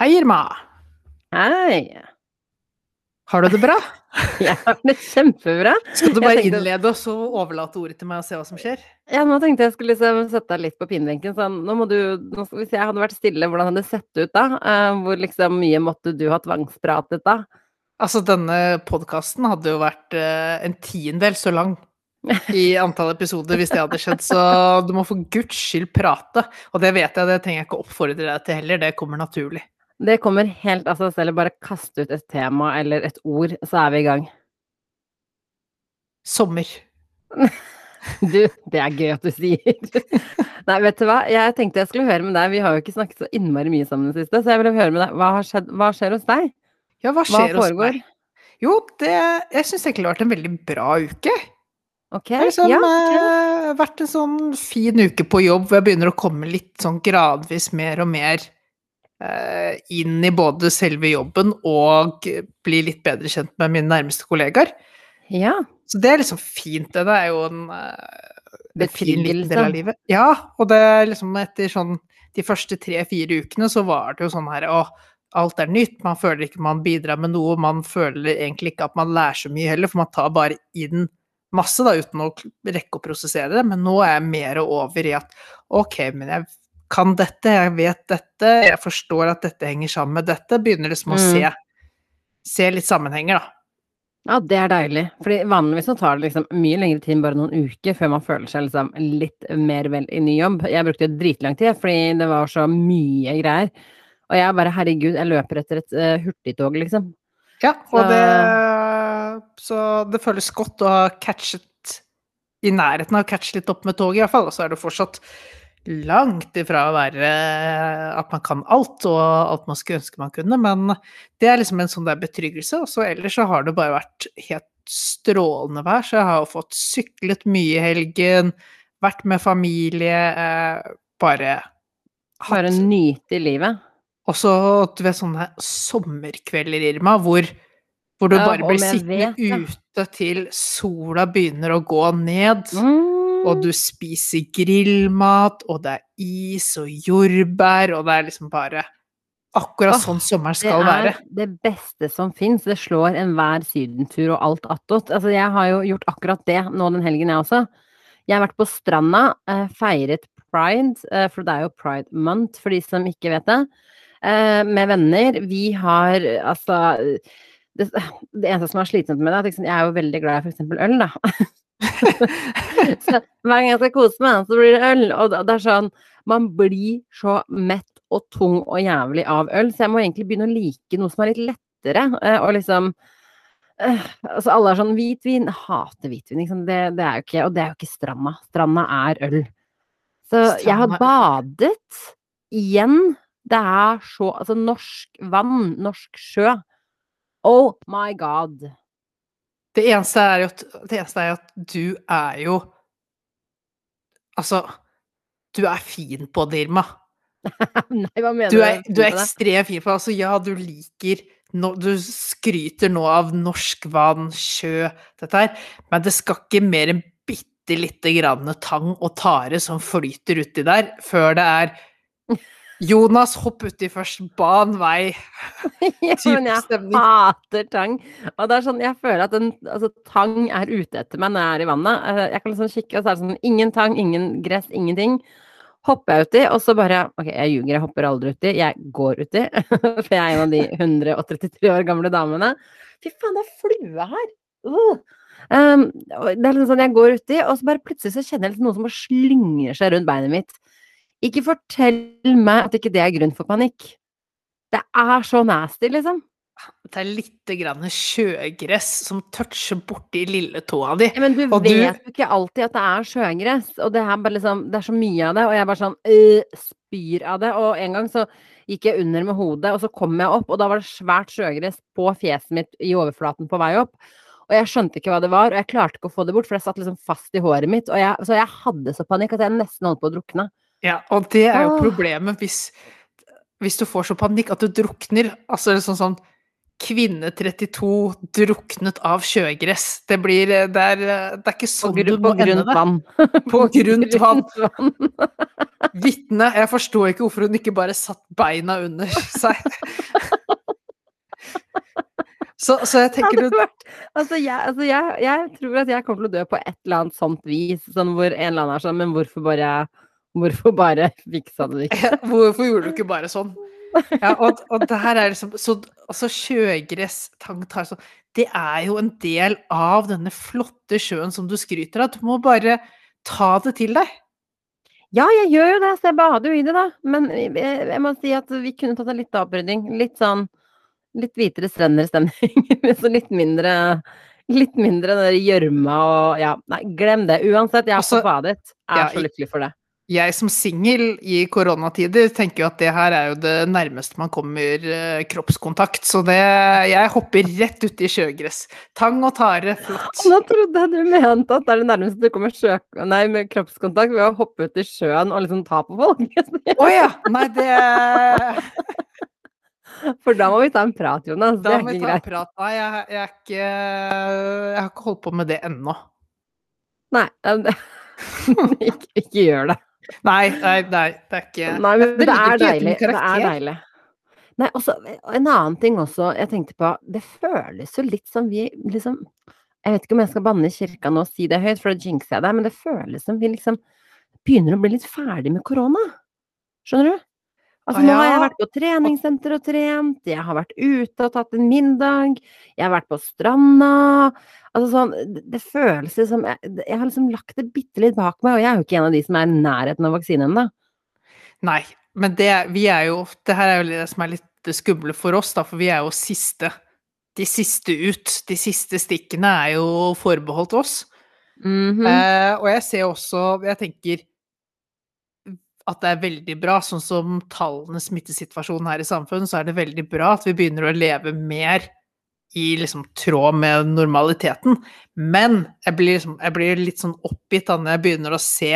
Hei, Irma. Hei. Har du det bra? Jeg har det kjempebra. Skal du bare tenkte- innlede og så overlate ordet til meg og se hva som skjer? Ja, nå tenkte jeg skulle liksom sette deg litt på pinebenken. Sånn, nå må du, nå, hvis jeg hadde vært stille, hvordan hadde det sett ut da? Eh, hvor liksom mye måtte du ha tvangspratet da? Altså, denne podkasten hadde jo vært eh, en tiendedel så lang i antall episoder hvis det hadde skjedd, så du må for guds skyld prate. Og det vet jeg, det trenger jeg ikke oppfordre deg til heller, det kommer naturlig. Det kommer helt av seg selv. Bare kaste ut et tema eller et ord, så er vi i gang. Sommer. Du, det er gøy at du sier. Nei, vet du hva? Jeg tenkte jeg skulle høre med deg. Vi har jo ikke snakket så innmari mye sammen i det siste, så jeg ville høre med deg. Hva, har skjedd, hva skjer hos deg? Ja, hva Hva skjer hos foregår? meg? Jo, det Jeg syns egentlig det har vært en veldig bra uke. Okay, Det har liksom ja. eh, vært en sånn fin uke på jobb hvor jeg begynner å komme litt sånn gradvis mer og mer inn i både selve jobben og bli litt bedre kjent med mine nærmeste kollegaer. Ja. Så det er liksom fint. Det Det er jo en, eh, en fin liten del av livet. Ja, og det er liksom etter sånn de første tre-fire ukene så var det jo sånn her å alt er nytt, man føler ikke man bidrar med noe, man føler egentlig ikke at man lærer så mye heller, for man tar bare inn masse da, uten å rekke å prosessere det, men nå er jeg mer over i at ok, men jeg kan dette, jeg vet dette, jeg forstår at dette henger sammen med dette, begynner liksom å Mm. se, se litt sammenhenger da. Ja, det er deilig. Fordi vanligvis så tar det liksom mye lengre tid enn bare noen uker før man føler seg liksom litt mer vel i ny jobb. Jeg brukte dritlang tid fordi det var så mye greier. Og jeg bare herregud, jeg løper etter et uh, hurtigtog, liksom. Ja, og Så- det Så det føles godt å ha catchet i nærheten av å catche litt opp med toget, i hvert fall. Og så er det fortsatt langt ifra å være at man kan alt, og alt man skulle ønske man kunne, men det er liksom en sånn der betryggelse. Og så ellers så har det bare vært helt strålende vær, så jeg har jo fått syklet mye i helgen, vært med familie, eh, bare Bare hatt nyte i livet. og så du vet sånne sommerkvelder, Irma, hvor, hvor du Ja, bare blir sittende ute til sola begynner å gå ned, Mm. Og du spiser grillmat, og det er is og jordbær, og det er liksom bare akkurat oh, sånn sommeren Det skal være. er det beste som fins. Det slår enhver sydentur og alt attåt. Altså, jeg har jo gjort akkurat det nå den helgen, jeg også. Jeg har vært på stranda, eh, feiret pride, eh, for det er jo pride month, for de som ikke vet det, eh, med venner. Vi har altså det, det eneste som er slitsomt med det, er at liksom, jeg er jo veldig glad i eksempel øl, da. så hver gang jeg skal kose meg, så blir det øl. Og det er sånn Man blir så mett og tung og jævlig av øl, så jeg må egentlig begynne å like noe som er litt lettere. eh, Og liksom eh, Altså, alle er sånn hvitvin. Hater hvitvin, liksom. Det, det er jo ikke Og det er jo ikke stranda. Stranda er øl. Så jeg har badet igjen. Det er så Altså, norsk vann, norsk sjø. Oh my god. Det eneste er jo at, det eneste er at du er jo Altså, du er fin på det, Irma. Nei, hva mener Du du? er, du er ekstremt fin på det. Altså, ja, du liker no, Du skryter nå av norsk vann, sjø, dette her, men det skal ikke mer enn bitte lite grann tang og tare som flyter uti der, før det er Jonas, hopp uti først, ban vei. ja, men jeg hater tang. Og det er sånn, jeg føler at den, altså, tang er ute etter meg når jeg er i vannet. Eh, Jeg kan liksom kikke, og så er det sånn ingen tang, ingen gress, ingenting. Hopper jeg uti, og så bare Ok, jeg ljuger, jeg hopper aldri uti. Jeg går uti. For jeg er en av de 133 år gamle damene. Fy faen, det er flue her! Uh. Um, det er liksom sånn, jeg går uti, og så bare plutselig så kjenner jeg liksom noe som bare slynger seg rundt beinet mitt. Ikke fortell meg at ikke det er grunn for panikk. Det er så nasty, liksom. Det er lite grann sjøgress som toucher borti lilletåa di. Men du Og vet jo ikke alltid at det er sjøgress, og det er bare liksom Det er så mye av det, og jeg bare sånn øh, spyr av det. Og en gang så gikk jeg under med hodet, og så kom jeg opp, og da var det svært sjøgress på fjeset mitt i overflaten på vei opp. Og jeg skjønte ikke hva det var, og jeg klarte ikke å få det bort, for det satt liksom fast i håret mitt. Og jeg, så jeg hadde så panikk at jeg nesten holdt på å drukne. Ja, og det er jo problemet hvis, hvis du får så panikk at du drukner. Altså sånn sånn kvinne 32 druknet av sjøgress. Det blir Det er, det er ikke sånn grunn, du må ende det. På grunt vann. Vitne, jeg forstår ikke hvorfor hun ikke bare satt beina under seg. Så, så jeg tenker du vært- Altså, jeg, altså jeg, jeg tror at jeg kommer til å dø på et eller annet sånt vis, sånn hvor en eller annen er sånn, men hvorfor bare Hvorfor bare fiksa du det ikke? Hvorfor gjorde du ikke bare sånn? Ja, og, og det her er liksom så, Altså, sjøgress, tang, tar sånn Det er jo en del av denne flotte sjøen som du skryter av. Du må bare ta det til deg. Ja, jeg gjør jo det, så jeg bader jo i det, da. Men jeg, jeg må si at vi kunne tatt en litt opprydding. Litt sånn litt hvitere strender-stemning. så litt mindre Litt mindre gjørma og Ja, nei, glem det. Uansett, jeg har Altså, fått badet. Er ja, så lykkelig for det. Jeg som singel i koronatider tenker jo at det her er jo det nærmeste man kommer eh, kroppskontakt, så det Jeg hopper rett uti sjøgress. Tang og tare, flott. Nå trodde jeg du mente at det er det nærmeste du kommer sjø... Nei, med kroppskontakt ved å hoppe ut i sjøen og liksom ta på folk. Å ja! Nei, det For da må vi ta en prat, Jonas. Det Da må vi ta en prat. Nei, jeg, jeg er ikke Jeg har ikke holdt på med det ennå. Nei, ja, ikke, ikke gjør det. Nei, nei, nei, det er ikke Nei, men det, det, er deilig. Det er deilig. Nei, også, en annen ting også jeg tenkte på. Det føles jo litt som vi liksom Jeg vet ikke om jeg skal banne i kirka nå og si det høyt, for da jinxer jeg det, men det føles som vi liksom begynner å bli litt ferdig med korona. Skjønner du? Altså, nå har jeg vært på treningssenter og trent, jeg har vært ute og tatt en middag, jeg har vært på stranda Altså sånn, det, føles som jeg, jeg har liksom lagt det bitte litt bak meg, og jeg er jo ikke en av de som er i nærheten av vaksine ennå. Nei, men det, vi er jo Det her er jo det som er litt skumle for oss, da, for vi er jo siste. De siste ut. De siste stikkene er jo forbeholdt oss. Mhm. Eh, og jeg ser også Jeg tenker at det er veldig bra, sånn som tallene smittesituasjonen her i samfunnet, så er det veldig bra at vi begynner å leve mer i liksom tråd med normaliteten. Men jeg blir, liksom, jeg blir litt sånn oppgitt da når jeg begynner å se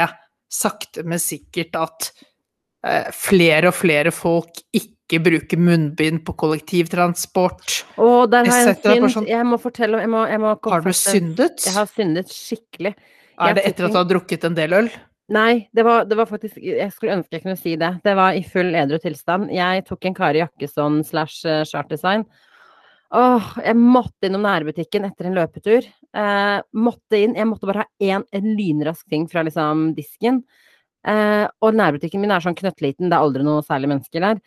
sakte, men sikkert at eh, flere og flere folk ikke bruker munnbind på kollektivtransport. Å, der har jeg en synd. sånn- Jeg må fortelle jeg må, jeg må Har du syndet? Jeg har syndet skikkelig. Er det etter at du har drukket en del øl? Nei, det var, det var faktisk Jeg skulle ønske jeg kunne si det. Det var i full edru tilstand. Jeg tok en Kari Jakkesson slash eh, chartdesign. Åh, jeg måtte innom nærbutikken etter en løpetur. Eh, måtte inn. Jeg måtte bare ha én lynrask ting fra liksom disken. Eh, og nærbutikken min er sånn knøttliten, det er aldri noe særlig mennesker der.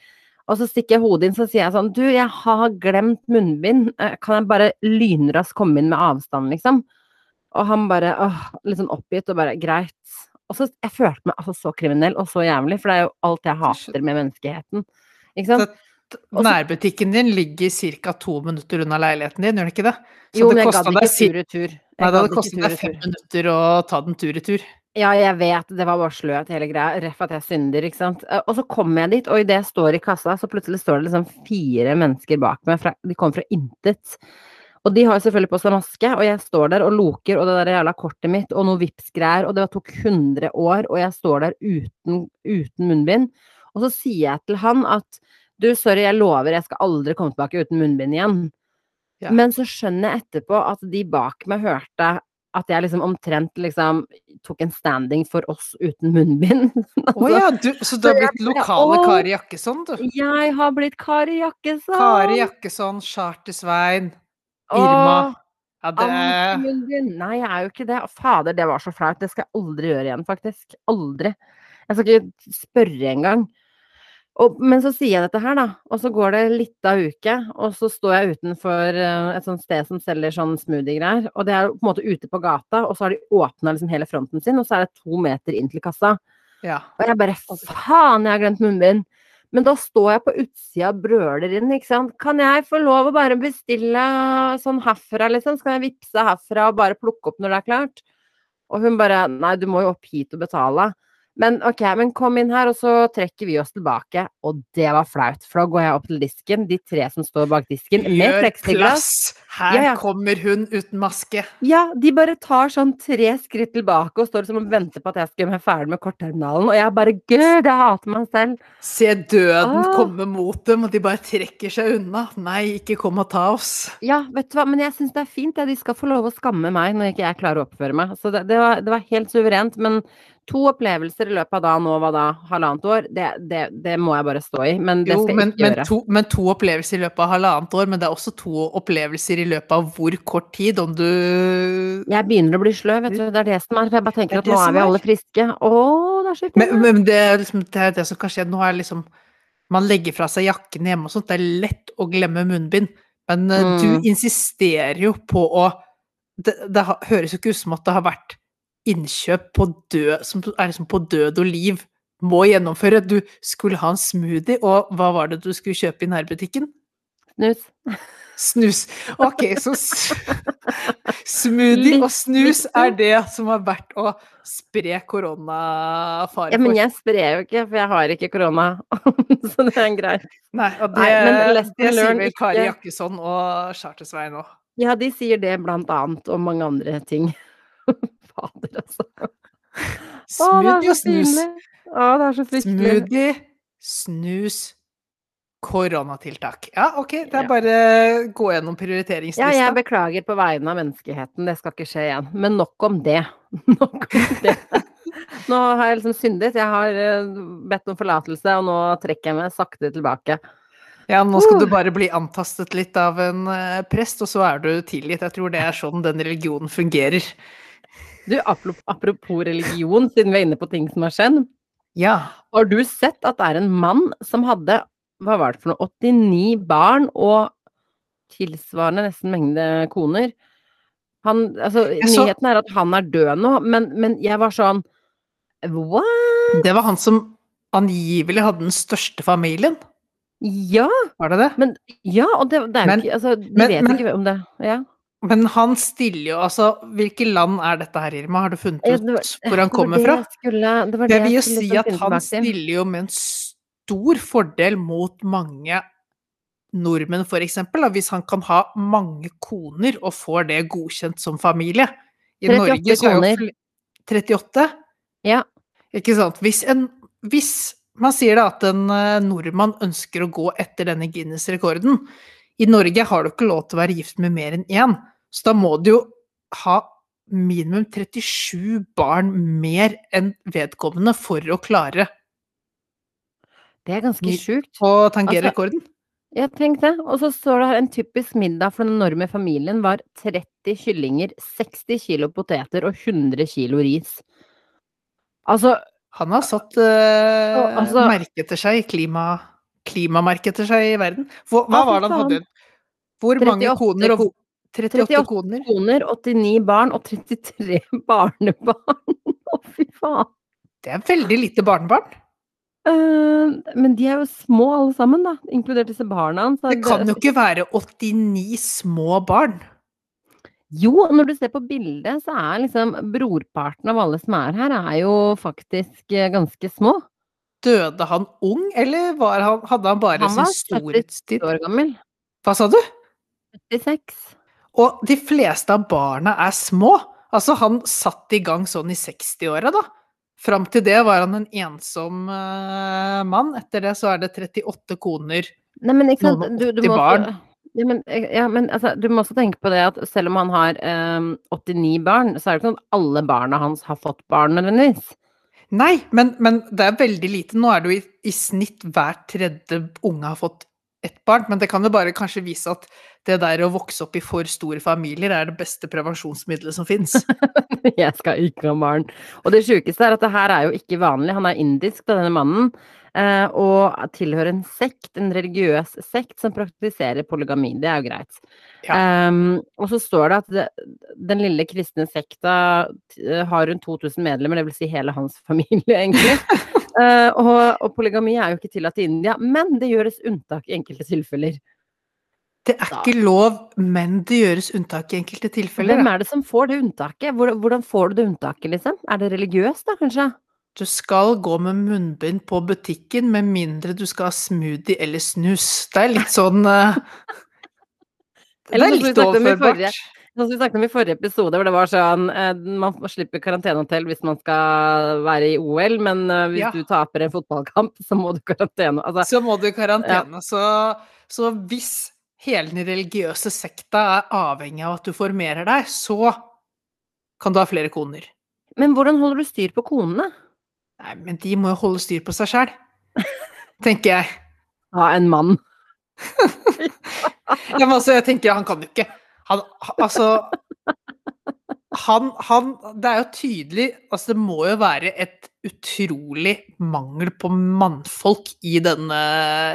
Og så stikker jeg hodet inn, så sier jeg sånn Du, jeg har glemt munnbind. Eh, kan jeg bare lynraskt komme inn med avstand, liksom? Og han bare åh, litt sånn oppgitt og bare greit. Og så jeg følte meg altså så kriminell og så jævlig, for det er jo alt jeg hater med menneskeheten. Ikke sant? Så Nærbutikken din ligger ca. to minutter unna leiligheten din, gjør den ikke det? Så jo, men jeg gadd ikke tur i tur. Nei, det hadde kostet deg fem minutter å ta den tur i tur. Ja, jeg vet, det var bare sløvt hele greia. Ref at jeg synder, ikke sant. Eh, Og så kommer jeg dit, og idet jeg står i kassa, så plutselig står det liksom fire mennesker bak meg. Fra, de kommer fra intet. Og de har selvfølgelig på seg maske, og jeg står der og loker, og det der jævla kortet mitt, og noe Vipps-greier, og det tok 100 år, og jeg står der uten, uten munnbind. Og så sier jeg til han at du, sorry, jeg lover, jeg skal aldri komme tilbake uten munnbind igjen. Ja. Men så skjønner jeg etterpå at de bak meg hørte at jeg liksom omtrent liksom tok en standing for oss uten munnbind. Å ja, du, så du har blitt lokale! Kari Jakkesson, du. Jeg har blitt Kari Jakkesson! Kari Jakkesson, Charter-Svein, Irma. Ja, det! Nei, jeg er jo ikke det. Fader, det var så flaut. Det skal jeg aldri gjøre igjen, faktisk. Aldri. Jeg skal ikke spørre engang. Men så sier jeg dette her, da, og så går det litt av uke, og så står jeg utenfor eh, et sånt sted som selger sånn smoothie-greier, og det er på en måte ute på gata, og så har de åpna liksom hele fronten sin, og så er det to meter inn til kassa. Ja. Og jeg bare faen, jeg har glemt munnbind. Men da står jeg på utsida og brøler inn, ikke sant. Kan jeg få lov å bare bestille sånn herfra, liksom? Skal jeg vippse herfra og bare plukke opp når det er klart? Og hun bare nei, du må jo opp hit og betale. Men ok, men kom inn her, og så trekker vi oss tilbake. Og det var flaut, for da går jeg opp til disken, de tre som står bak disken, med pleksiglass. Her Ja, ja. kommer hun uten maske. Ja, de bare tar sånn tre skritt tilbake og står som og venter på at jeg skal gjøre meg ferdig med kortterminalen, og jeg bare gud, jeg hater meg selv. Se døden Ah. komme mot dem, og de bare trekker seg unna. Nei, ikke kom og ta oss. Ja, vet du hva, men jeg syns det er fint, ja. de skal få lov å skamme meg når ikke jeg klarer å oppføre meg. Så det, det, var, det var helt suverent, men to opplevelser i løpet av da nå var da halvannet år, det, det, det må jeg bare stå i. Men det Jo, skal jeg men, ikke men, gjøre. to, men to opplevelser i løpet av halvannet år, men det er også to opplevelser i løpet av hvor kort tid, om du Jeg begynner å bli sløv, vet du. Det er det som er. For jeg bare tenker er at nå er vi alle friske. Å, det er så Men, men det er liksom det, er det som kan skje. Nå er liksom Man legger fra seg jakken hjemme og sånt. Det er lett å glemme munnbind. Men eh, Mm. du insisterer jo på å det, det høres jo ikke ut som at det har vært innkjøp på død Som er liksom på død og liv. Må gjennomføre. Du skulle ha en smoothie, og hva var det du skulle kjøpe i nærbutikken? Snus. Snus. Ok, så smoothie og snus er det som har vært å spre koronafare Ja, men jeg sprer jo ikke, for jeg har ikke korona. så det er greit. Nei, og det, Nei, men det sier vel Kari Jakkesson og Chartersveien òg. Ja, de sier det blant annet, og mange andre ting. Fader, altså. Smoothie og snus. Å, det er så fryktelig. Smoothie, snus, koronatiltak. Ja, ok, det er bare å gå gjennom Ja, jeg beklager på vegne av menneskeheten, det skal ikke skje igjen. Men nok om det. Nok om det. Nå har jeg liksom syndet, jeg har eh, bedt om forlatelse, og nå trekker jeg meg sakte tilbake. Ja, nå skal du bare bli antastet litt av en eh, prest, og så er du tilgitt. Jeg tror det er sånn den religionen fungerer. Du, apropos religion, siden vi er inne på ting som har skjedd. Ja. Har du sett at det er en mann som hadde, hva var det for noe, 89 barn og tilsvarende nesten mengde koner? Han, altså, så- nyheten er at han er død nå, men, men jeg var sånn What? Det var han som angivelig hadde den største familien, Ja, var det det? ja, og det, det er jo ikke Altså, de men- vet men- ikke om det. Ja. Men han stiller jo altså Hvilke land er dette her, Irma? Har du funnet ut ja, var- hvor han kommer fra? Skulle, det det, det vil jo si liksom at han stiller jo med en stor fordel mot mange nordmenn, for eksempel, hvis han kan ha mange koner og får det godkjent som familie. I 38 Norge så er jo koner. 38? Ja. Ikke sant. Hvis, en, hvis man sier da at en eh, nordmann ønsker å gå etter denne Guinness-rekorden I Norge har du ikke lov til å være gift med mer enn én, så da må du jo ha minimum 37 barn mer enn vedkommende for å klare Det er ganske sjukt. å tangere Altså, rekorden. Ja, tenk det. Og så står det her en typisk middag for den enorme familien var 30 kyllinger, 60 kilo poteter og 100 kilo ris. Altså, Han har satt eh, altså- merke til seg, i klima, klimamerke til seg i verden. Hvor, hva var det han hadde? Hvor mange 38 koner? Og, 38, 38 koner? koner, 89 barn og 33 barnebarn. Å, fy faen. Det er veldig lite barnebarn. Uh, men de er jo små alle sammen, da, inkludert disse barna Det kan jo ikke være 89 små barn. Jo, når du ser på bildet, så er liksom brorparten av alle som er her, er jo faktisk eh, ganske små. Døde han ung, eller var han, hadde han bare Han sin var 76 storhetstid? år gammel. Hva sa du? 76. Og de fleste av barna er små. Altså, han satt i gang sånn i 60-åra, da. Fram til det var han en ensom uh, mann. Etter det så er det 38 koner. Nei, men ikke sant, Noen og du, du 80 må barn. ja, men, ja, men altså, du må også tenke på det at selv om han har eh, 89 barn, så er det ikke sånn at alle barna hans har fått barn nødvendigvis. Nei, men, men det er veldig lite. Nå er det jo i, i snitt hver tredje unge har fått ett barn, men det kan jo bare kanskje vise at det der å vokse opp i for store familier er det beste prevensjonsmiddelet som fins. Jeg skal ikke ha barn. Og det sjukeste er at det her er jo ikke vanlig. Han er indisk, denne mannen, og tilhører en sekt, en religiøs sekt, som praktiserer polygami. Det er jo greit. Ehm, og så står det at det, den lille kristne sekta eh, har rundt 2000 medlemmer, vil si hele hans familie, egentlig. uh, og, og polygami er jo ikke tillatt i India, men det gjøres unntak i enkelte tilfeller. Det er ikke lov, men det gjøres unntak i enkelte tilfeller. Hvem er det som får det unntaket? Hvordan får du det unntaket, liksom? Er det religiøst, da, kanskje? Du skal gå med munnbind på butikken med mindre du skal ha smoothie eller snus. Det er litt sånn eh, Eller det er litt overførbart. Sånn som vi snakket om i forrige episode, hvor det var sånn eh, Man slipper karantenehotell hvis man skal være i OL, men eh, hvis Ja. du taper en fotballkamp, så må du karantene. Altså, Så må du i karantene. Så, så hvis hele den religiøse sekta er avhengig av at du formerer deg, så kan du ha flere koner. men hvordan holder du styr på konene? Nei, men de må jo holde styr på seg sjæl, tenker jeg. Ja, en mann. Ja, men altså, jeg tenker, han kan jo ikke Han, altså han, han Det er jo tydelig Altså, det må jo være et utrolig mangel på mannfolk i denne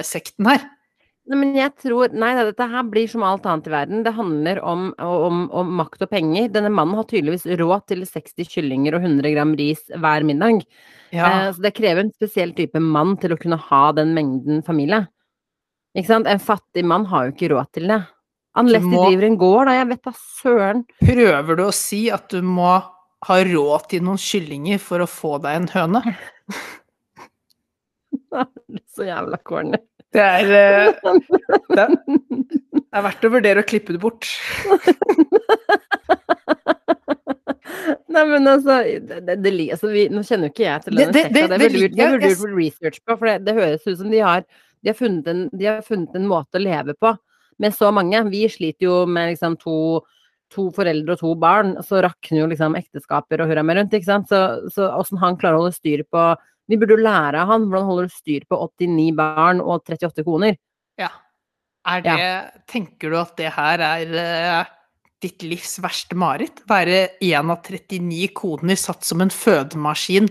sekten her. Nei, men jeg tror Nei, dette her blir som alt annet i verden. Det handler om, om, om makt og penger. Denne mannen har tydeligvis råd til 60 kyllinger og 100 gram ris hver middag. Eh, så det krever en spesiell type mann til å kunne ha den mengden familie. Ikke sant? En fattig mann har jo ikke råd til det. Unless må- de driver en gård, da. Jeg vet da søren. Prøver du å si at du må ha råd til noen kyllinger for å få deg en høne? det er Så jævla corny. Det er, eh, det er, det er verdt å vurdere å klippe det bort. Nei, men altså, det, det, det, altså vi, Nå kjenner jo ikke jeg til denne det- sekta. det- burde du gjort research på, for det, høres ut som de har, de, har en, de har funnet en måte å leve på med så mange. Vi sliter jo med liksom to, to foreldre og to barn, så rakner jo liksom ekteskaper og hurra meg rundt, ikke sant. Så, så åssen han klarer å holde styr på Vi burde jo lære av han hvordan holder du styr på 89 barn og 38 koner. Ja. Er det Tenker du at det her er uh, ditt livs verste mareritt? Være én av 39 koner satt som en fødemaskin?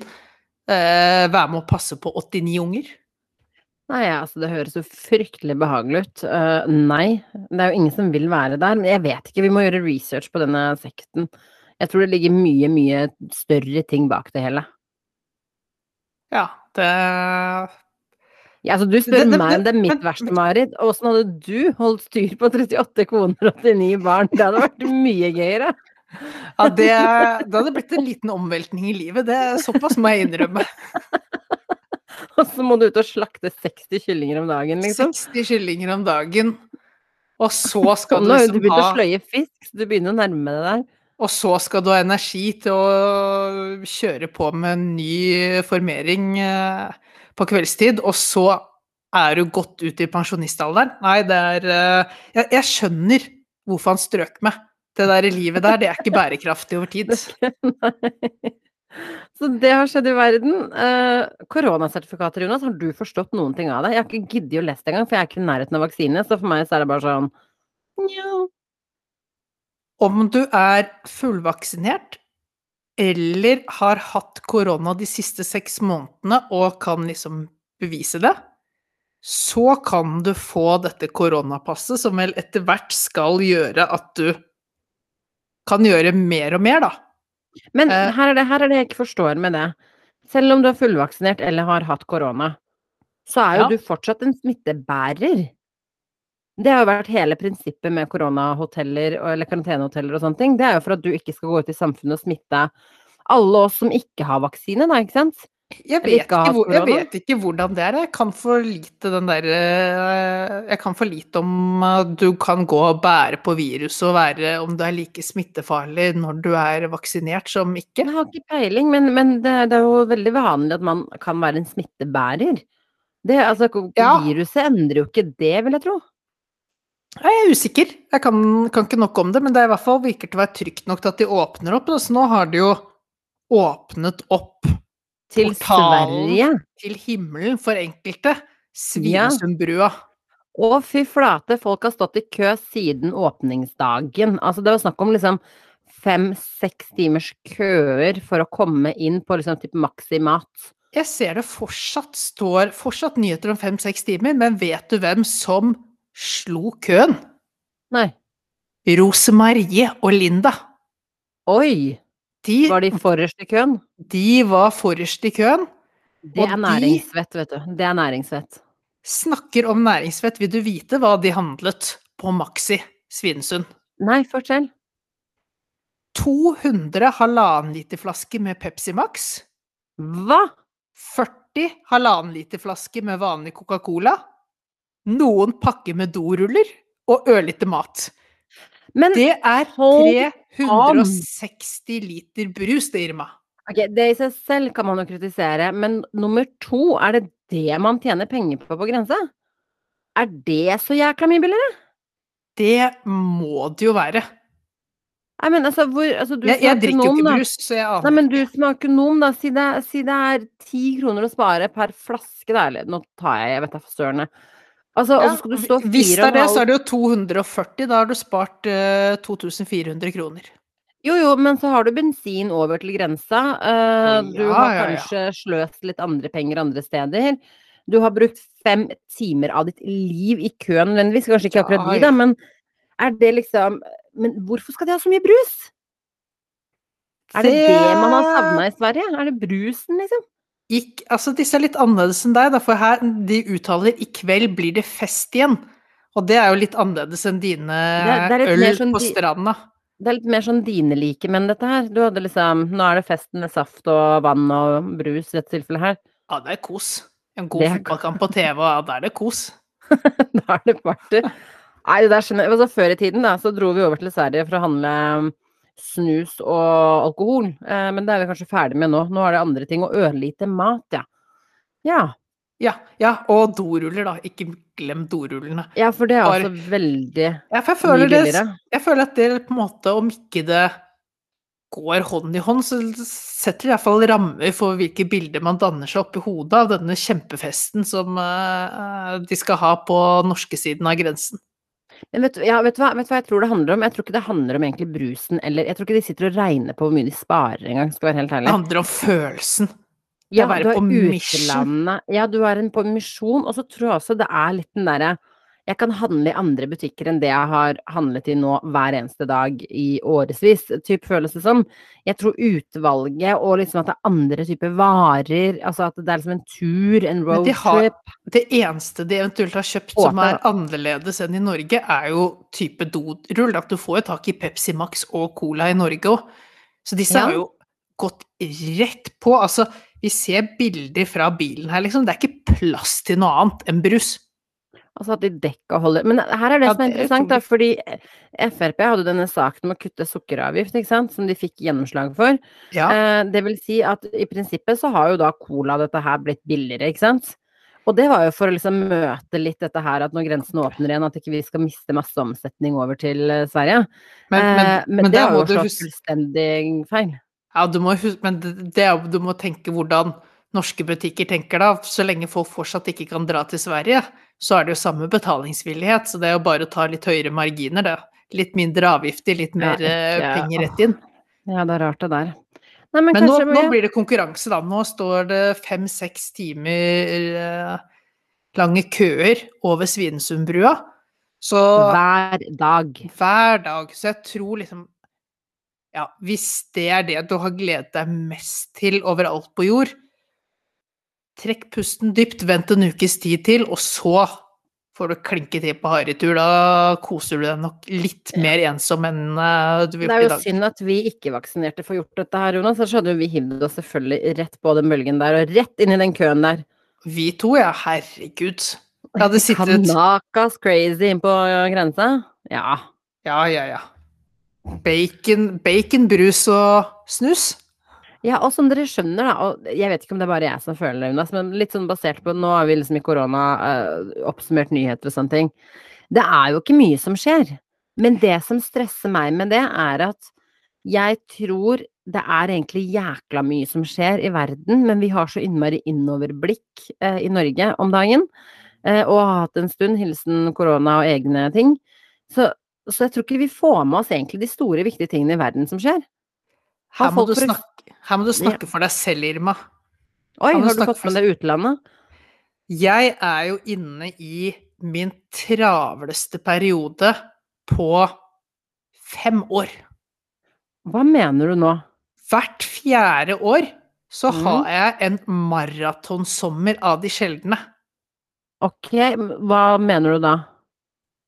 uh, være med å passe på 89 unger? Nei, altså det høres jo fryktelig behagelig ut. Uh, nei, det er jo ingen som vil være der. Men jeg vet ikke, vi må gjøre research på denne sekten. Jeg tror det ligger mye, mye større ting bak det hele. Ja, det Ja, altså du spør Det- det- meg om det er mitt verste mareritt. Åssen hadde du holdt styr på 38 koner og 89 barn? Det hadde vært mye gøyere. Ja, det, det hadde blitt en liten omveltning i livet. Det er Såpass må jeg innrømme. Og så må du ut og slakte 60 kyllinger om dagen, liksom. 60 kyllinger om dagen. Og så skal du nå har du liksom begynt å ha sløye fisk, så du begynner å nærme deg der. Og så skal du ha energi til å kjøre på med en ny formering eh, på kveldstid, og så er du godt ut i pensjonistalderen. Nei, det er eh, jeg, jeg skjønner hvorfor han strøk med. Det der livet der, det er ikke bærekraftig over tid. Nei. Så det har skjedd i verden. Eh, koronasertifikater, Jonas, har du forstått noen ting av det? Jeg har ikke giddet å lese det engang, for jeg er ikke i nærheten av vaksine, så for meg så er det bare sånn Nja. Om du er fullvaksinert eller har hatt korona de siste seks månedene og kan liksom bevise det, så kan du få dette koronapasset, som vel etter hvert skal gjøre at du kan gjøre mer og mer, da. Men Eh. her er, det, her er det jeg ikke forstår med det. Selv om du er fullvaksinert eller har hatt korona, så er jo Ja. du fortsatt en smittebærer. Det har jo vært hele prinsippet med koronahoteller eller karantenehoteller og sånne ting. Det er jo for at du ikke skal gå ut i samfunnet og smitte alle oss som ikke har vaksine, da, ikke sant? Jeg vet, ikke hvor, jeg vet ikke hvordan det er. Jeg kan for lite den der eh, Jeg kan for lite om at du kan gå og bære på viruset og være om du er like smittefarlig når du er vaksinert som ikke. Jeg har ikke peiling, men, men det, det er jo veldig vanlig at man kan være en smittebærer. Det, altså, Ja. Viruset endrer jo ikke det, vil jeg tro. Jeg er usikker. Jeg kan, kan ikke nok om det, men det er i hvert fall virker til å være trygt nok til at de åpner opp. Så nå har de jo åpnet opp Til Portalen. Sverige. til himmelen for enkelte. Svinesundbrua. Å, fy flate, folk har stått i kø siden åpningsdagen. Altså, det var snakk om liksom fem-seks timers køer for å komme inn på liksom type maksimat. Jeg ser det fortsatt står fortsatt nyheter om fem-seks timer, men vet du hvem som slo køen? Nei. Rosemarie og Linda. Oi! De, Var de forrest i køen? de var forrest i køen. Det er næringsvett, vet du. Det er næringsvett. Snakker om næringsvett. Vil du vite hva de handlet på Maxi Svinesund? Nei, fortell. 200 halvannen liter flaske med Pepsi Max. Hva? 40 halvannen liter flaske med vanlig Coca-Cola. Noen pakker med doruller og ørlite mat. Men Det er hold 360 liter brus, det, Irma. Okay, det i seg selv kan man jo kritisere, men nummer to, er det det man tjener penger på på grensa? Er det så jækla mye billigere? Det må det jo være. Nei, men altså, hvor altså, du Jeg, jeg drikker jo ikke brus, så jeg Nei, men du som er økonom, da, si det, si det er ti kroner å spare per flaske, da, eller nå tar jeg, jeg vet da søren. Altså, Ja, skal du stå hvis det er det, så er det jo 240. Da har du spart uh, 2400 kroner. Jo, jo, men så har du bensin over til grensa. Uh, du ja, har ja, ja. kanskje sløst litt andre penger andre steder. Du har brukt fem timer av ditt liv i køen nødvendigvis. Kanskje ikke akkurat de, da, men er det liksom Men hvorfor skal de ha så mye brus? Er det det man har savna i Sverige? Er det brusen, liksom? Ikk, altså, disse er litt annerledes enn deg, da, for her de uttaler 'i kveld blir det fest igjen'. Og det er jo litt annerledes enn dine Det- det er øl sånn på stranda. Det er litt mer sånn dine like menn, dette her. Du hadde liksom Nå er det festen med saft og vann og brus i dette tilfellet her. Ja, det er kos. En god er fotballkamp på TV, og ja, da er det kos. da er det party. Nei, det der skjønner jeg. Altså, før i tiden da, så dro vi over til Sverige for å handle snus og alkohol. Eh, men det er vi kanskje ferdig med nå. Nå er det andre ting. Og ørlite mat, ja. Ja. Ja, ja, og doruller, da. Ikke glem dorullene. Ja, for det er altså veldig Ja, for jeg føler, det, jeg føler at det på en måte, om ikke det går hånd i hånd, så setter det iallfall rammer for hvilke bilder man danner seg oppi hodet av denne kjempefesten som uh, de skal ha på norske siden av grensen. Men vet, ja, vet, du hva, vet du hva jeg tror det handler om? Jeg tror ikke det handler om egentlig brusen, eller jeg tror ikke de sitter og regner på hvor mye de sparer engang, skal være helt Det handler om følelsen. Ja, være du er på mission. Ja, du er en på misjon, og så tror jeg også det er litt den derre Jeg kan handle i andre butikker enn det jeg har handlet i nå hver eneste dag i årevis, typ føles det som. Jeg tror utvalget og liksom at det er andre typer varer, altså at det er liksom en tur, en Men de roadtrip. Det eneste de eventuelt har kjøpt som er annerledes enn i Norge, er jo type dorull. At du får jo tak i Pepsi Max og Cola i Norge òg. Så disse Ja. har jo gått rett på. Altså, vi ser bilder fra bilen her, liksom. Det er ikke plass til noe annet enn brus. Altså at de dekker og holder Men her er det som er er interessant, da, fordi Frp hadde denne saken om å kutte sukkeravgift, ikke sant, som de fikk gjennomslag for. Ja. Eh, det vil si at i prinsippet så har jo da cola dette her blitt billigere, ikke sant. Og det var jo for å liksom møte litt dette her at når grensen åpner igjen, at ikke vi skal miste masse omsetning over til eh, Sverige. Men, men, Eh, men, men det har jo slått fullstendig feil. Ja, du må men det, du må tenke hvordan norske butikker tenker da. Så lenge folk fortsatt ikke kan dra til Sverige, så er det jo samme betalingsvillighet. Så det er jo bare å ta litt høyere marginer, det. Litt mindre avgifter, litt mer ja, ja. penger rett inn. Ja, det er rart det der. Nei, men, Men nå, vi... nå blir det konkurranse, da. Nå står det fem-seks timer eh, lange køer over Svinesundbrua. Så hver dag. hver dag. Så jeg tror liksom Ja, hvis det er det du har gledet deg mest til overalt på jord, trekk pusten dypt, vent en ukes tid til, og så får du klinke til på harrytur. Da koser du deg nok litt mer ensom enn eh, du vil Det er jo synd at vi ikke-vaksinerte får gjort dette her, Jonas. Ellers hadde vi hivd oss selvfølgelig rett på den bølgen der, og rett inn i den køen der. Vi to, ja. Herregud. Jeg hadde sittet Kanakas crazy inn på grensa. Ja. Ja, ja, ja. Bacon, bacon, brus og snus. Ja, og som dere skjønner, da, og jeg vet ikke om det er bare jeg som føler det, men litt sånn basert på Nå har vi liksom i korona uh, oppsummert nyheter og sånne ting. Det er jo ikke mye som skjer. Men det som stresser meg med det, er at jeg tror det er egentlig jækla mye som skjer i verden, men vi har så innmari innoverblikk uh, i Norge om dagen, Uh, og har hatt en stund, hilsen korona og egne ting. Så, så jeg tror ikke vi får med oss egentlig de store, viktige tingene i verden som skjer. Her må, du snakke, her må du snakke for deg selv, Irma. Oi, har du fått med deg utlandet? Jeg er jo inne i min travleste periode på fem år. Hva mener du nå? Hvert fjerde år så mm. har jeg en maratonsommer av de sjeldne. Ok, hva mener du da?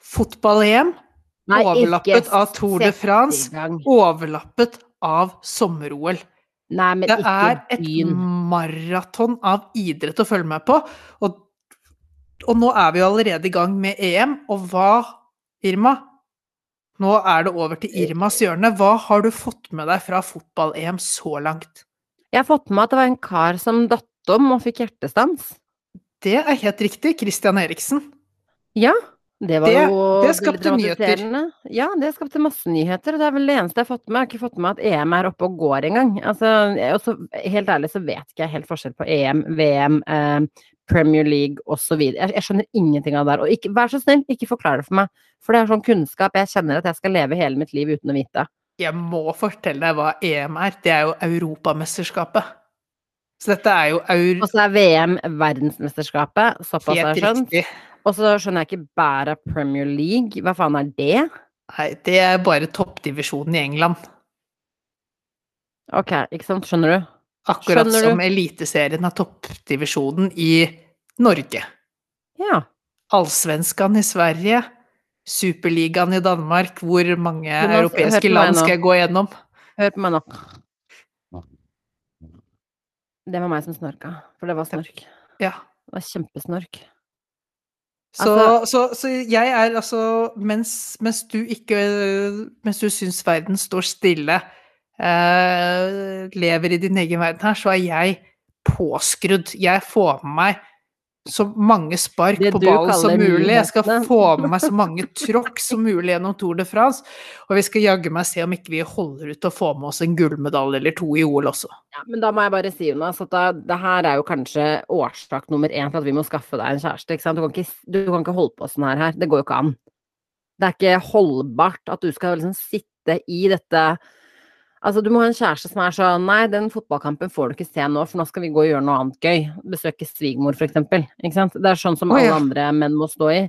Fotball-EM, overlappet av Tour de France, overlappet av sommer-OL. Det er et maraton av idrett å følge med på. Og, og nå er vi allerede i gang med EM, og hva, Irma? Nå er det over til Irmas hjørne. Hva har du fått med deg fra fotball-EM så langt? Jeg har fått med meg at det var en kar som datt om og fikk hjertestans. Det er helt riktig. Christian Eriksen. Ja, det var Det- jo det skapte nyheter. Ja, det skapte masse nyheter. og Det er vel det eneste jeg har fått med. Jeg har ikke fått med at EM er oppe og går engang. Altså, helt ærlig så vet ikke jeg helt forskjell på EM, VM, eh, Premier League osv. Jeg, jeg skjønner ingenting av det der. Og ikke, vær så snill, ikke forklar det for meg. For det er sånn kunnskap jeg kjenner at jeg skal leve hele mitt liv uten å vite. Jeg må fortelle deg hva EM er. Det er jo Europamesterskapet. Så dette er jo eur... Og så er VM verdensmesterskapet, såpass har jeg skjønt. riktig. Og så skjønner jeg ikke bæret Premier League. Hva faen er det? Nei, det er bare toppdivisjonen i England. Ok, ikke sant. Skjønner du? Akkurat Skjønner du? som Eliteserien er toppdivisjonen i Norge. Ja. Allsvenskan i Sverige. Superligaen i Danmark. Hvor mange Du må europeiske land skal jeg gå gjennom? Hør på meg nå. Det var meg som snorka, for det var snork. Ja. Det var kjempesnork. Så, Altså- så, så jeg er altså Mens, mens du ikke Mens du syns verden står stille, eh, lever i din egen verden her, så er jeg påskrudd. Jeg får med meg så mange spark Det på ballen som mulig. Jeg skal få med meg så mange tråkk som mulig gjennom Tour de France. Og vi skal jaggu meg se om ikke vi holder ut å få med oss en gullmedalje eller to i OL også. Ja, men da må jeg bare si, Jonas, at da, det her er jo kanskje årsak nummer én til at vi må skaffe deg en kjæreste. Ikke sant? Du, kan ikke, du kan ikke holde på sånn her, her. Det går jo ikke an. Det er ikke holdbart at du skal liksom sitte i dette Altså, du må ha en kjæreste som er sånn Nei, den fotballkampen får du ikke se nå, for nå skal vi gå og gjøre noe annet gøy. Besøke svigermor, eksempel. Ikke sant? Det er sånn som Å, alle andre menn må stå i.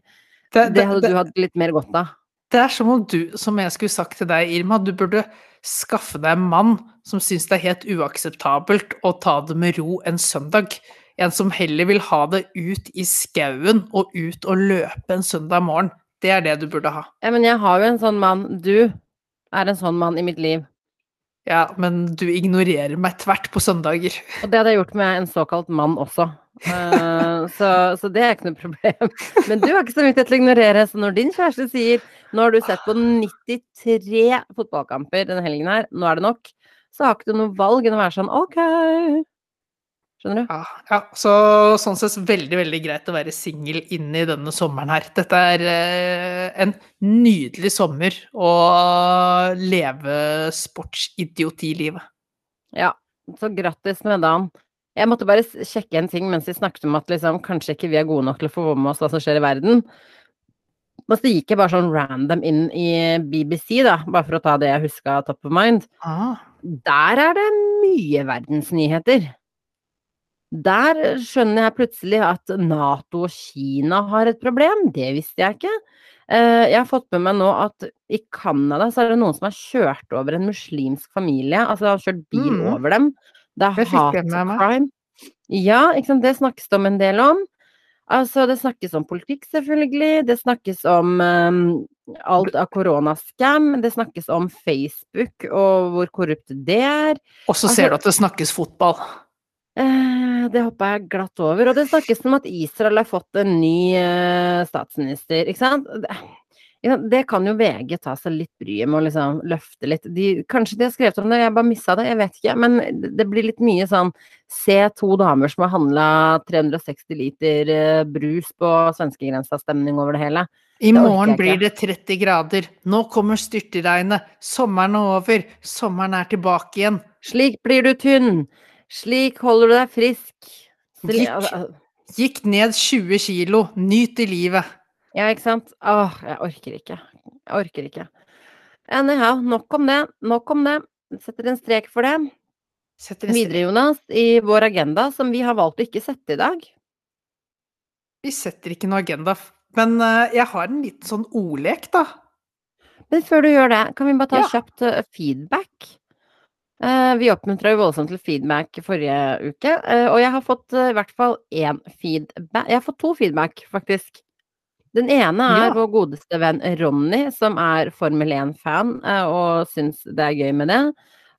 Det, Det hadde du hatt litt mer godt av. Det er som om du, som jeg skulle sagt til deg, Irma, du burde skaffe deg en mann som syns det er helt uakseptabelt å ta det med ro en søndag. En som heller vil ha det ut i skauen og ut og løpe en søndag morgen. Det er det du burde ha. Ja, men jeg har jo en sånn mann. Du er en sånn mann i mitt liv. Ja, men du ignorerer meg tvert på søndager. Og det hadde jeg gjort med en såkalt mann også. Uh, så, så det er ikke noe problem. Men du har ikke så mye til å ignorere, så når din kjæreste sier nå har du sett på 93 fotballkamper denne helgen her, nå er det nok, så har ikke du noe valg enn å være sånn OK. Skjønner du? Ja, ja, så sånn sett veldig, veldig greit å være singel inne i denne sommeren her. Dette er eh, en nydelig sommer å leve sportsidioti-livet. Ja, så grattis med dagen. Jeg måtte bare sjekke en ting mens vi snakket om at liksom, kanskje ikke vi er gode nok til å få med oss hva som skjer i verden. Men så gikk jeg bare sånn random inn i BBC, da, bare for å ta det jeg huska top of mind. Ah. Der er det mye verdensnyheter. Der skjønner jeg plutselig at Nato og Kina har et problem. Det visste jeg ikke. Eh, Jeg har fått med meg nå at i Canada så er det noen som har kjørt over en muslimsk familie. Altså har kjørt bil Mm. over dem. Det er hatcrime. Ja. Det snakkes det om en del om. Altså, det snakkes om politikk, selvfølgelig. Det snakkes om um, alt av koronaskam. Det snakkes om Facebook og hvor korrupt det er. Og så Altså- ser du at det snakkes fotball. Eh, det hoppa jeg glatt over. Og det snakkes om at Israel har fått en ny eh, statsminister, ikke sant? Det, kan jo VG ta seg litt bryet med å liksom løfte litt. De, kanskje de har skrevet om det, jeg bare missa det, jeg vet ikke. Men det- blir litt mye sånn Se to damer som har handla 360 liter eh, brus på svenskegrensa-stemning over det hele. I morgen blir det 30 grader. Nå kommer styrtregnet. Sommeren er over. Sommeren er tilbake igjen. Slik blir du tynn. Slik holder du deg frisk. Gikk. Gikk ned 20 kilo. Nyt i livet. Ja, ikke sant? Åh, jeg orker ikke. Jeg orker ikke. Anyhow, nok om det. Nok om det. Setter en strek for det. Setter en Videre, Jonas, i vår agenda, som vi har valgt å ikke sette i dag. Vi setter ikke noe agenda, men eh, jeg har en liten sånn ordlek, da. Men før du gjør det, kan vi bare ta Ja. kjapt eh, feedback? Eh, vi oppmuntra jo voldsomt til feedback forrige uke, eh, og jeg har fått eh, i hvert fall én feedback Jeg har fått to feedback, faktisk. Den ene er Ja. vår godeste venn Ronny, som er Formel 1-fan eh, og syns det er gøy med det.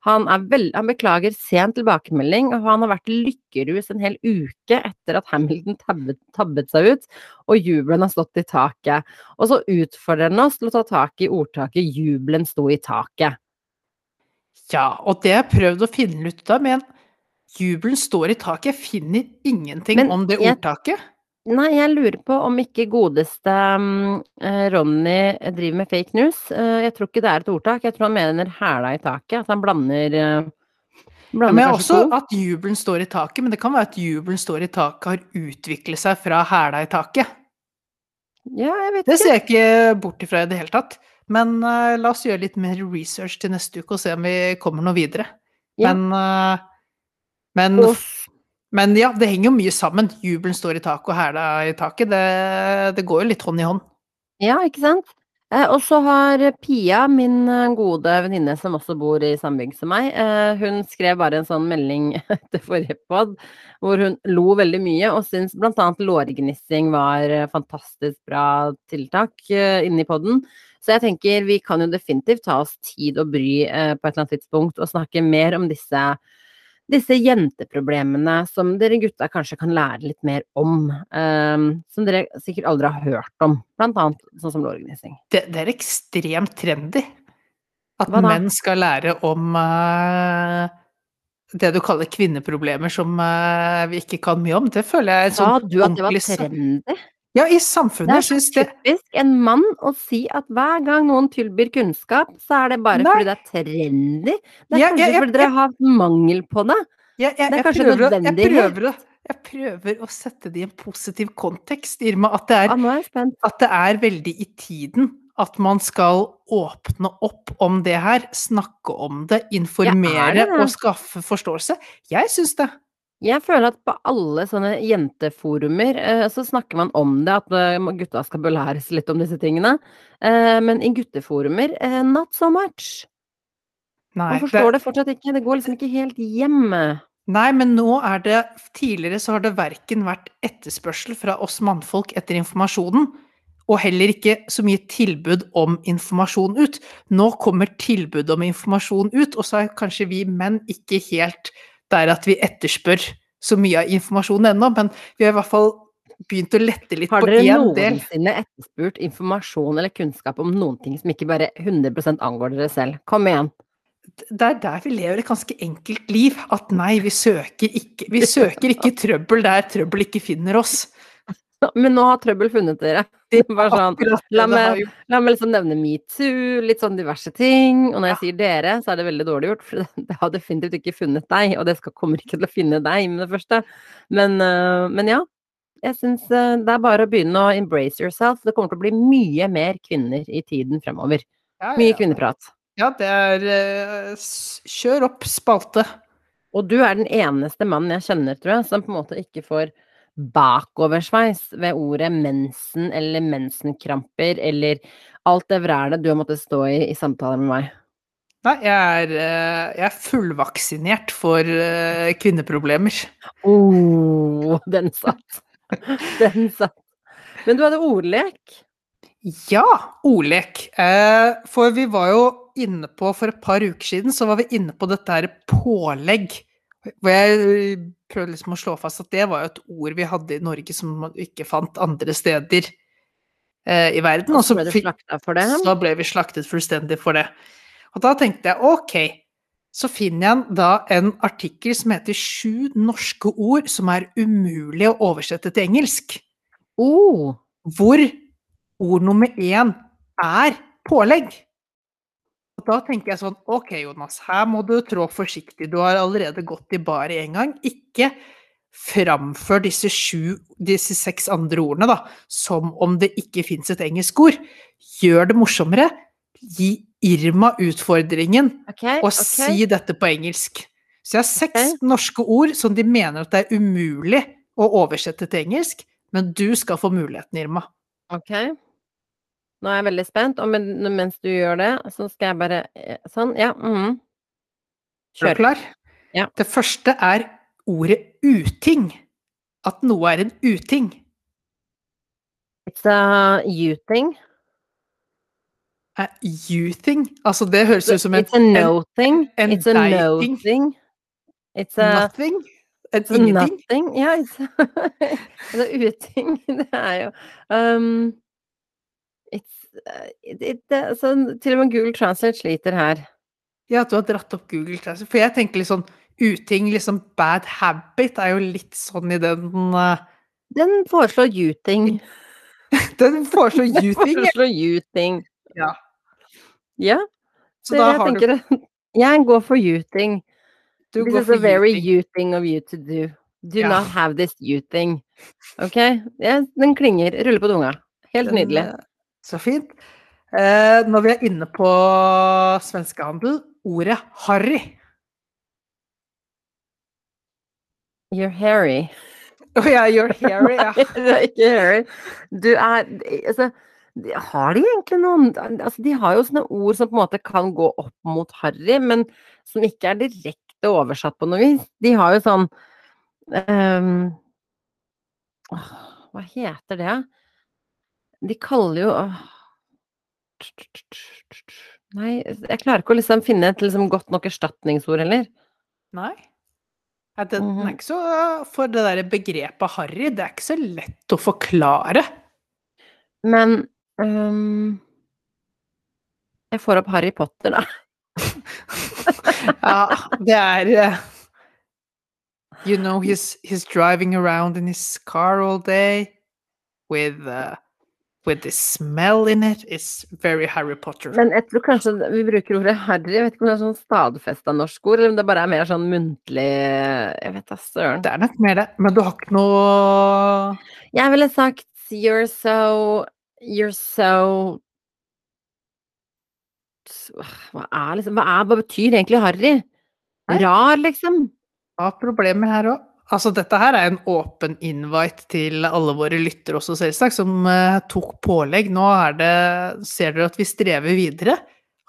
Han, er vel, han beklager sen tilbakemelding, og han har vært lykkerus en hel uke etter at Hamilton tabbet, tabbet seg ut, og jubelen har stått i taket. Og så utfordrer han oss til å ta tak i ordtaket 'jubelen sto i taket'. Ja, og det har jeg prøvd å finne ut av, men jubelen står i taket. Jeg finner ingenting Men om det jeg- ordtaket. Nei, jeg lurer på om ikke godeste eh, Ronny driver med fake news. Uh, Jeg tror ikke det er et ordtak, jeg tror han mener hæla i taket. At han blander, eh, Ja, men også to. at jubelen står i taket, men det kan være at jubelen står i taket har utviklet seg fra hæla i taket. Ja, jeg vet ikke. Det ser jeg ikke bort ifra i det hele tatt. Men uh, la oss gjøre litt mer research til neste uke og se om vi kommer noe videre. Ja. Men, uh, men, men ja, det henger jo mye sammen. Jubelen står i taket og hæla i taket. Det, det går jo litt hånd i hånd. Ja, ikke sant? Eh, og så har Pia, min eh, gode venninne som også bor i samme bygg som meg, eh, hun skrev bare en sånn melding etter forrige pod hvor hun lo veldig mye og syntes annet lårgnissing var fantastisk bra tiltak eh, inni podden. Så jeg tenker vi kan jo definitivt ta oss tid og bry eh, på et eller annet tidspunkt og snakke mer om disse disse jenteproblemene som dere gutta kanskje kan lære litt mer om. eh, som dere sikkert aldri har hørt om, blant annet sånn som lårorganisering. Det, det er ekstremt trendy at menn skal lære om eh, det du kaller kvinneproblemer som uh, vi ikke kan mye om. Det føler jeg er sånn Sa du at det var trendy? Ja, i Det samfunnet. er syns det typisk en mann å si at hver gang noen tilbyr kunnskap, så er det bare Nei. fordi det er trendy. Det er Ja, kanskje ja, ja, fordi dere har mangel på det. Det er kanskje å- jeg, prøver jeg prøver å sette det i en positiv kontekst, Irma. At det, er, er at det er veldig i tiden at man skal åpne opp om det her. Snakke om det, informere det det? og skaffe forståelse. Jeg syns det. Jeg føler at på alle sånne jenteforumer eh, så snakker man om det, at eh, gutta skal belæres litt om disse tingene. Eh, men i gutteforumer, eh, not so much. Nei, Man forstår det fortsatt ikke. Det går liksom ikke helt hjem. Nei, men nå er det Tidligere så har det verken vært etterspørsel fra oss mannfolk etter informasjonen, og heller ikke så mye tilbud om informasjon ut. Nå kommer tilbud om informasjon ut, og så er kanskje vi menn ikke helt der at vi etterspør så mye av informasjonen ennå, men vi har i hvert fall begynt å lette litt Har på dere én del. noensinne etterspurt informasjon eller kunnskap om noen ting som ikke bare 100% angår dere selv? Kom igjen. Det er der vi lever et ganske enkelt liv. At nei, vi søker ikke, vi søker ikke trøbbel der trøbbel ikke finner oss. Men nå har trøbbel funnet dere. Sånn, la meg- La meg liksom nevne metoo, litt sånn diverse ting. Og når jeg sier dere, så er det veldig dårlig gjort, for det har definitivt ikke funnet deg, og det skal, kommer ikke til å finne deg med det første. Men, øh, men ja. Jeg syns øh, det er bare å begynne å embrace yourself. Det kommer til å bli mye mer kvinner i tiden fremover. Ja, ja, Mye kvinneprat. Ja, det er eh, Kjør opp spalte. Og du er den eneste mannen jeg kjenner, tror jeg, som på en måte ikke får bakoversveis ved ordet mensen eller mensenkramper eller alt det vrælet du har måttet stå i i samtaler med meg. Nei, jeg er, eh, jeg er fullvaksinert for kvinneproblemer. kvinneproblemer. Oh, den satt. Den satt. Men du hadde ordlek. Ja, ordlek. Eh, For vi var jo inne på For et par uker siden så var vi inne på dette her pålegg. Hvor jeg prøvde liksom å slå fast at det var jo et ord vi hadde i Norge som man ikke fant andre steder eh, i verden. Og så ble. Så ble vi slaktet fullstendig for det. Og da tenkte jeg ok, så finner jeg da en artikkel som heter 'Sju norske ord som er umulig å oversette til engelsk'. Oh, Hvor ord nummer én er pålegg. Og da tenker jeg sånn Ok, Jonas, her må du trå forsiktig. Du har allerede gått i bar én gang. Ikke framfør disse sju, disse seks andre ordene da, som om det ikke fins et engelsk ord. Gjør det morsommere. Gi Irma utfordringen okay, og okay. si dette på engelsk. Så jeg har seks norske ord som de mener at det er umulig å oversette til engelsk, men du skal få muligheten, Irma. Ok. Nå er jeg veldig spent, og mens du gjør det, så skal jeg bare eh, Sånn, ja. Kjør Er du klar? Ja. Det første er ordet uting. At noe er en uting. It's a you thing. Eh, You-thing? Altså, det høres ut som en, It's a no thing. It's a no-thing. It's a nothing. It's a ingenting. nothing. Ja, it's er uting. Det er jo um, It's uh, it, it, det- så Til og med Google Translate sliter her. Ja, at du har dratt opp Google Translate. For jeg tenker litt sånn uting, liksom bad habit, er jo litt sånn i den uh... Den foreslår you-ting. Den foreslår you-thing. Foreslår you-ting. Ja. Ja, Så så da jeg har du Jeg går for you-ting. Du This går is for a very you-thing. of you to do. Do Ja. not have this you thing. Ok? Ja, den klinger. Ruller på tunga. Helt Den, nydelig. eh, Så fint. Eh, når vi er inne på svenskehandel, ordet harry. You're hairy. Å ja, you're hairy, ja. Nei, det er ikke hairy. Du er Altså, har de egentlig noen Altså, de har jo sånne ord som på en måte kan gå opp mot harry, men som ikke er direkte oversatt på noe vis. De har jo sånn um, Hva heter det? De kaller jo Nei, jeg klarer ikke å liksom finne et liksom godt nok erstatningsord heller. Nei. Den Mhm. ikke så For det derre begrepet harry, det er ikke så lett å forklare. Men um, Jeg får opp Harry Potter, da. Ja, det er uh, You know, he's, he's driving around in his car all day with uh, with the smell in it. is very Harry Potter. Men jeg tror kanskje vi bruker ordet harry. Jeg vet ikke om det er sånn stadfesta norsk ord, eller om det bare er mer sånn muntlig Jeg vet da søren. Det er nok mer det. Men du har ikke noe Jeg ville sagt you're so You're so Hva er liksom Hva, er, hva betyr egentlig harry? Rar, liksom? Har problemer her òg. Altså, dette her er en åpen invite til alle våre lyttere også, selvsagt, som uh, tok pålegg. Nå er det Ser dere at vi strever videre?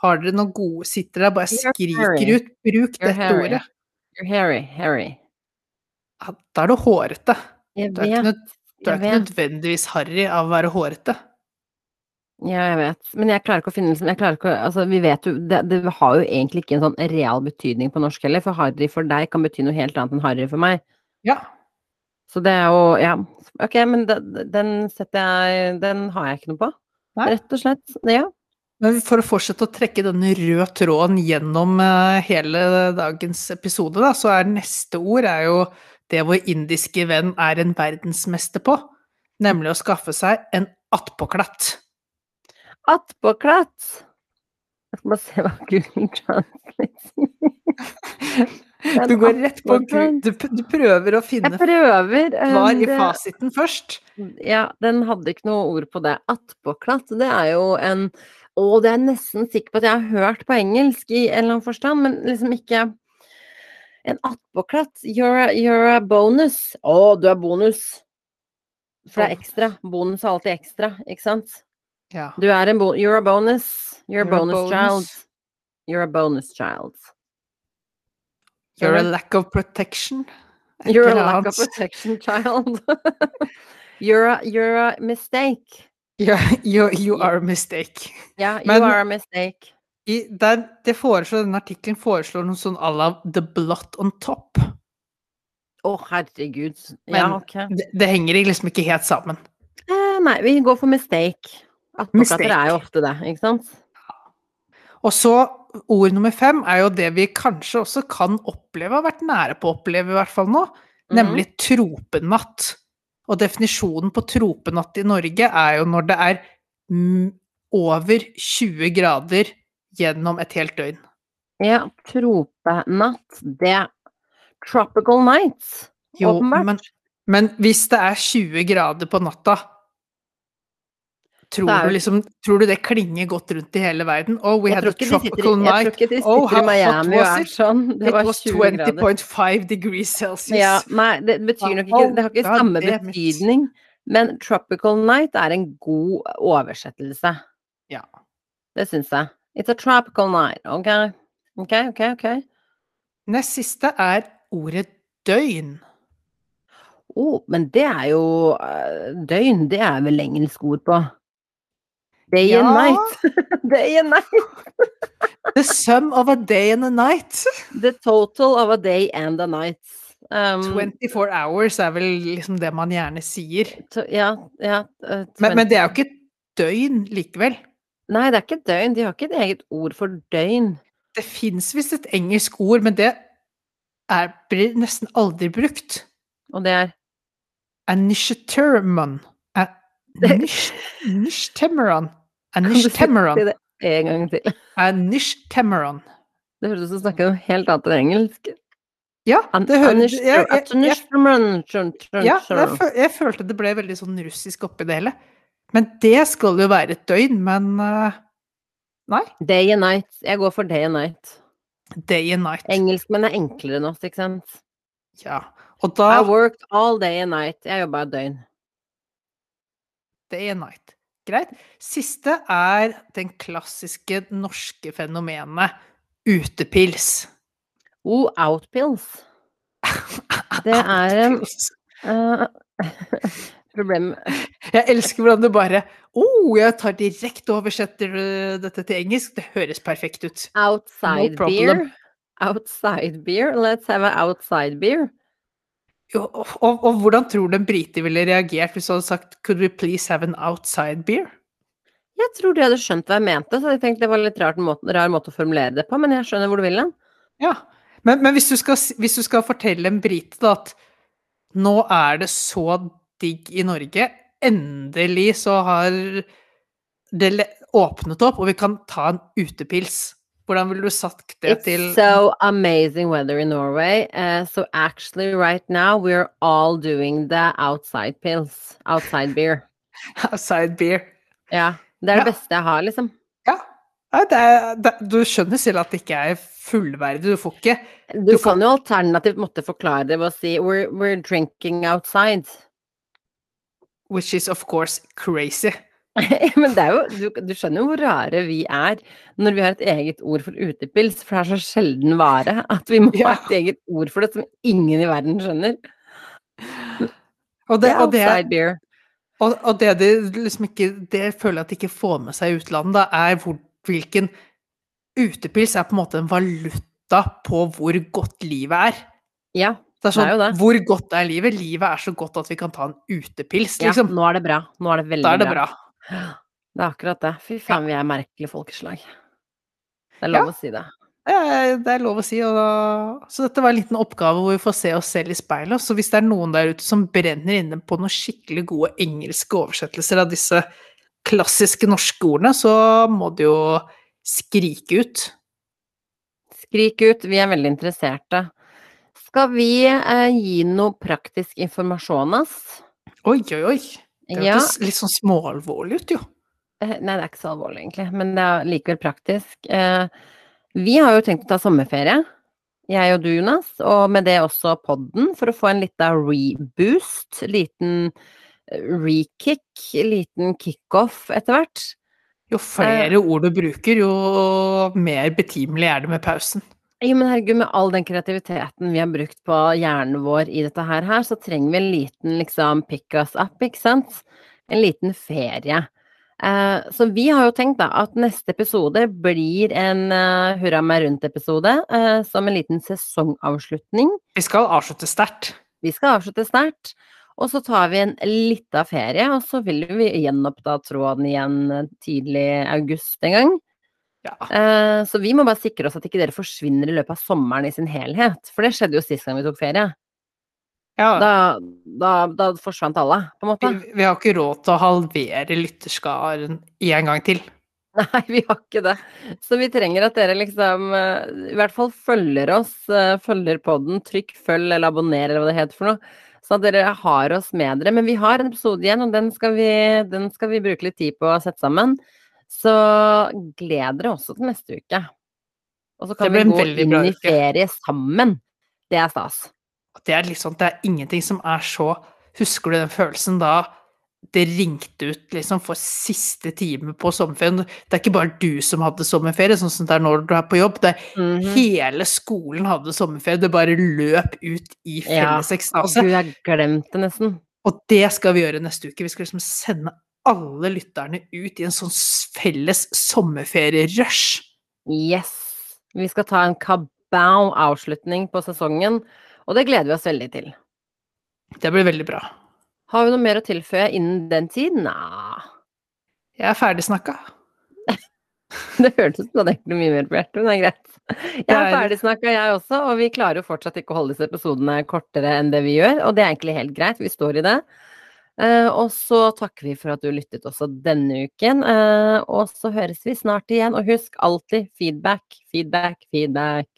Har dere noen gode Sitter der bare You're skriker hairy. ut 'bruk You're dette hairy. ordet'. You're hairy. Hairy. Ja, da er du hårete. Jeg Du er ikke, nød, du er ikke nødvendigvis harry av å være hårete. Ja, jeg vet. Men jeg klarer ikke å finne liksom, jeg klarer ikke, å- altså, Vi vet jo det, det har jo egentlig ikke en sånn real betydning på norsk heller, for harry for deg kan bety noe helt annet enn harry for meg. Ja. Så det er jo Ja, ok, men den, den setter jeg Den har jeg ikke noe på. Nei. Rett og slett. Ja. Men for å fortsette å trekke denne røde tråden gjennom eh, hele dagens episode, da, så er neste ord er jo det vår indiske venn er en verdensmester på. Nemlig å skaffe seg en attpåklatt. Attpåklatt. Jeg skal bare se hva Google Translate sier. Du går rett på Du, du prøver å Jeg finne prøver. eh, svar i det- fasiten først. Ja, den hadde ikke noe ord på det. Attpåklatt, det er jo en Og det er jeg nesten sikker på at jeg har hørt på engelsk i en eller annen forstand, men liksom ikke En attpåklatt. You're, you're a bonus. Å, du er bonus. For det er ekstra. Bonus er alltid ekstra, ikke sant? Ja. Du er en bo You're a bonus. You're a You're a bonus, child. You're a bonus child. You're a lack of protection. Et You're a lack of protection child. you're, a, you're a mistake. Yeah, you, you are a mistake. Ja, you Men- are a mistake. I, der, det foreslår, denne artikkelen foreslår noe sånn à la the blot on top. Å, herregud. Men- ja, okay. Det, det henger liksom ikke helt sammen. Eh, nei, vi går for mistake. Attpåklatter er jo ofte det, ikke sant? Og så ord nummer fem er jo det vi kanskje også kan oppleve, har vært nære på å oppleve i hvert fall nå, mm. nemlig tropenatt. Og definisjonen på tropenatt i Norge er jo når det er over 20 grader gjennom et helt døgn. Ja, tropenatt, det Tropical nights, Jo, men, men hvis det er 20 grader på natta, tror er du liksom Tror du det klinger godt rundt i hele verden? Oh, we jeg had a i- jeg tror night. ikke de sitter Oh, i Miami og er sånn. Det var was 20 grader. 20.5 degrees Celsius. Ja, nei, det betyr nok ikke Oh, Det har ikke God samme betydning. Men tropical night er en god oversettelse. Ja. Det syns jeg. It's a tropical night. Ok, ok, ok. okay. Nest siste er ordet døgn. Oh, men det er jo eh, Døgn, det er vel engelsk ord på. Day Ja. and night. Day and night. The sum of a day and a night. The total of a day and a night. Um, 24 hours er vel liksom det man gjerne sier. to- ja, ja. uh, Men, men det er jo ikke døgn likevel. Nei, det er ikke døgn. De har ikke et eget ord for døgn. Det fins visst et engelsk ord, men det er, blir nesten aldri brukt. Og det er Anishetermon. Nishtemeron. Kan du si det en gang til? Nishtemeron. Det høres ut som du snakker noe helt annet enn engelsk. Ja, det høres jeg, jeg, følte det ble veldig sånn russisk oppi det hele. Men det skal jo være et døgn, men eh, Nei. Day and night. Jeg går for day and night. Day and night. Engelskmenn er enklere nå, ikke sant? Ja. Og da I worked all day and night. Jeg jobba et døgn. Day er night. Greit. Siste er den klassiske norske fenomenet utepils. Oh, outpils. Det er uh, Problem Jeg elsker hvordan du bare oh, jeg tar direkte og oversetter øh, dette til engelsk. Det høres perfekt ut. Outside No beer. Outside beer. Let's have an outside beer. Og, og, og hvordan tror du en brite ville reagert hvis du hadde sagt Could we please have an outside beer? Jeg tror de hadde skjønt hva jeg mente, så jeg tenkte det var en litt rart måte, rar måte å formulere det på, men jeg skjønner hvor du vil hen. Ja. Men, men hvis, du skal, hvis du skal fortelle en brite da, at nå er det så digg i Norge, endelig så har det åpnet opp, og vi kan ta en utepils. Hvordan ville du sagt det It's til so amazing weather in Norway. Uh, so actually, right now we're all doing the outside pills. Outside beer. outside beer? Ja. Det er det Ja. beste jeg har, liksom. Ja. Det er, det, du skjønner selv at det ikke er fullverdig. Du får ikke Du, Du får- kan jo alternativt måtte forklare det ved å si we're, we're drinking outside. Which is of course crazy. Men det er jo, du, du skjønner jo hvor rare vi er når vi har et eget ord for utepils, for det er så sjelden vare at vi må Ja. ha et eget ord for det som ingen i verden skjønner. Og Det og det, og, og det de liksom ikke Det jeg føler at de ikke får med seg i utlandet, da, er hvor, hvilken Utepils er på en måte en valuta på hvor godt livet er. Ja, Det er sånn, Det er jo det. Hvor godt er livet? Livet er så godt at vi kan ta en utepils, ja, liksom. nå er det bra. Nå er det veldig er bra. Bra. Det er akkurat det. Fy faen, vi er merkelige folkeslag. Det er lov Ja. å si det. Ja, det er lov å si. Og da, så dette var en liten oppgave hvor vi får se oss selv i speilet. Så hvis det er noen der ute som brenner inne på noen skikkelig gode engelske oversettelser av disse klassiske norske ordene, så må de jo skrike ut. Skrik ut, vi er veldig interesserte. Skal vi eh, gi noe praktisk informasjon, ass? Oi, oi, oi. Det Ja. hørtes litt sånn småalvorlig ut, jo. Eh, Nei, det er ikke så alvorlig, egentlig, men det er likevel praktisk. Eh, Vi har jo tenkt å ta sommerferie, jeg og du, Jonas, og med det også podden, for å få en liten reboost, liten eh, rekick, liten kickoff etter hvert. Jo flere ord du bruker, jo mer betimelig er det med pausen. Jo, men herregud, med all den kreativiteten vi har brukt på hjernen vår i dette her, så trenger vi en liten liksom pick us up, ikke sant? En liten ferie. Eh, så vi har jo tenkt da at neste episode blir en uh, Hurra meg rundt-episode, eh, som en liten sesongavslutning. Vi skal avslutte sterkt. Vi skal avslutte sterkt. og så tar vi en lita ferie, og så vil vi gjenoppta tråden igjen eh, tidlig august en gang. Ja. Eh, Så vi må bare sikre oss at ikke dere forsvinner i løpet av sommeren i sin helhet. For det skjedde jo sist gang vi tok ferie. ja. Da, da, da forsvant alle, på en måte. Vi, vi har ikke råd til å halvere lytterskaren en gang til. Nei, vi har ikke det. Så vi trenger at dere liksom eh, i hvert fall følger oss, eh, følger podden, trykk følg eller abonner eller hva det heter for noe. Sånn at dere har oss med dere. Men vi har en episode igjen, og den skal vi, den skal vi bruke litt tid på å sette sammen. Så gled dere også til neste uke. Og så kan vi gå inn i ferie sammen. Det er stas. Det er liksom, det er ingenting som er så Husker du den følelsen da det ringte ut liksom for siste time på sommerferien? Det er ikke bare du som hadde sommerferie, sånn som det er når du er på jobb. Det er Mhm. hele skolen hadde sommerferie. Det bare løp ut i felles ekstase. Ja, du har glemt det nesten. Og det skal vi gjøre neste uke. Vi skal liksom sende alle lytterne ut i en sånn felles sommerferierush. Yes! Vi skal ta en kabau-avslutning på sesongen, og det gleder vi oss veldig til. Det blir veldig bra. Har vi noe mer å tilføye innen den tid? Nja. Jeg er ferdig snakka. Det hørtes ut som du hadde egentlig mye mer på hjertet, men det er greit. Jeg er ferdig snakka, jeg også, og vi klarer jo fortsatt ikke å holde disse episodene kortere enn det vi gjør, og det er egentlig helt greit, vi står i det. Eh, og så takker vi for at du lyttet også denne uken, eh, og så høres vi snart igjen, og husk alltid feedback, feedback, feedback.